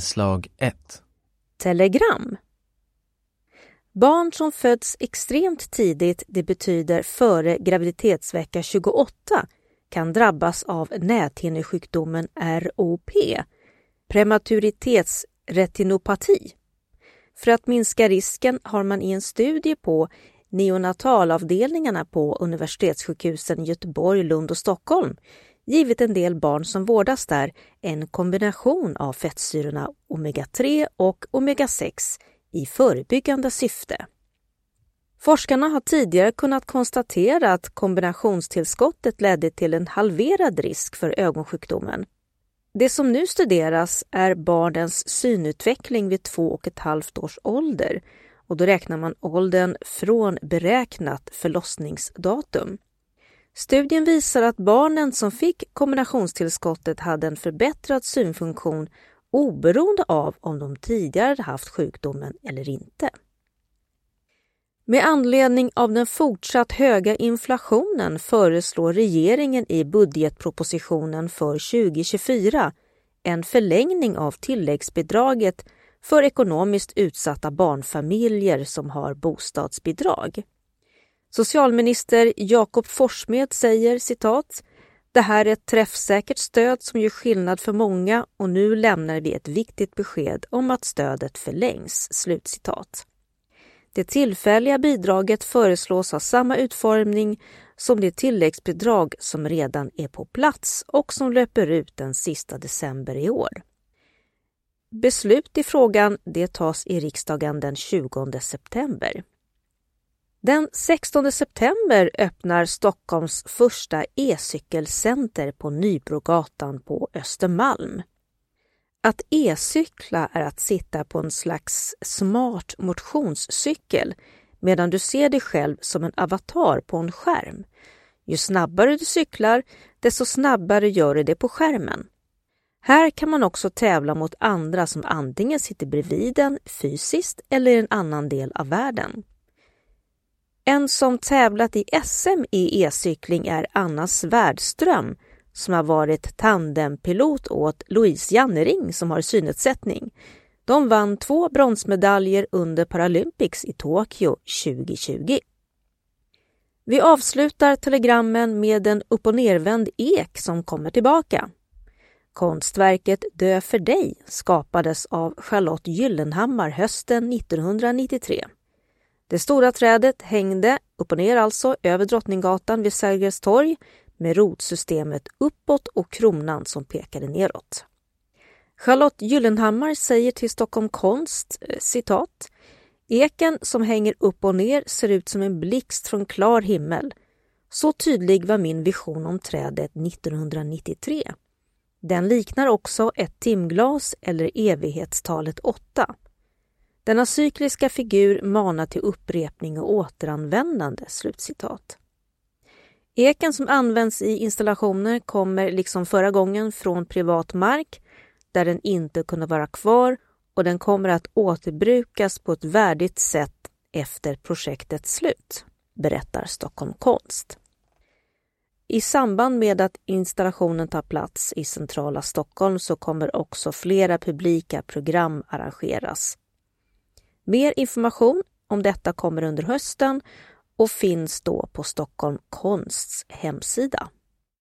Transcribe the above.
Inslag 1 Telegram Barn som föds extremt tidigt, det betyder före graviditetsvecka 28, kan drabbas av näthinnesjukdomen ROP, prematuritetsretinopati. För att minska risken har man i en studie på neonatalavdelningarna på universitetssjukhusen Göteborg, Lund och Stockholm givit en del barn som vårdas där en kombination av fettsyrorna omega-3 och omega-6 i förebyggande syfte. Forskarna har tidigare kunnat konstatera att kombinationstillskottet ledde till en halverad risk för ögonsjukdomen. Det som nu studeras är barnens synutveckling vid två och ett halvt års ålder och då räknar man åldern från beräknat förlossningsdatum. Studien visar att barnen som fick kombinationstillskottet hade en förbättrad synfunktion oberoende av om de tidigare haft sjukdomen eller inte. Med anledning av den fortsatt höga inflationen föreslår regeringen i budgetpropositionen för 2024 en förlängning av tilläggsbidraget för ekonomiskt utsatta barnfamiljer som har bostadsbidrag. Socialminister Jakob Forssmed säger citat det här är ett träffsäkert stöd som gör skillnad för många och nu lämnar vi ett viktigt besked om att stödet förlängs." Slutcitat. Det tillfälliga bidraget föreslås ha samma utformning som det tilläggsbidrag som redan är på plats och som löper ut den sista december i år. Beslut i frågan det tas i riksdagen den 20 september. Den 16 september öppnar Stockholms första e-cykelcenter på Nybrogatan på Östermalm. Att e-cykla är att sitta på en slags smart motionscykel medan du ser dig själv som en avatar på en skärm. Ju snabbare du cyklar, desto snabbare gör du det på skärmen. Här kan man också tävla mot andra som antingen sitter bredvid en fysiskt eller i en annan del av världen. En som tävlat i SM i e-cykling är Anna Svärdström som har varit tandempilot åt Louise Jannering som har synnedsättning. De vann två bronsmedaljer under Paralympics i Tokyo 2020. Vi avslutar telegrammen med en upp och nervänd ek som kommer tillbaka. Konstverket Dö för dig skapades av Charlotte Gyllenhammar hösten 1993. Det stora trädet hängde, upp och ner alltså, över Drottninggatan vid Sergels torg med rotsystemet uppåt och kronan som pekade neråt. Charlotte Gyllenhammar säger till Stockholm Konst, eh, citat, Eken som hänger upp och ner ser ut som en blixt från klar himmel. Så tydlig var min vision om trädet 1993. Den liknar också ett timglas eller evighetstalet 8. Denna cykliska figur manar till upprepning och återanvändande." Slutcitat. Eken som används i installationer kommer liksom förra gången från privat mark där den inte kunde vara kvar och den kommer att återbrukas på ett värdigt sätt efter projektets slut, berättar Stockholm Konst. I samband med att installationen tar plats i centrala Stockholm så kommer också flera publika program arrangeras Mer information om detta kommer under hösten och finns då på Stockholm Konsts hemsida.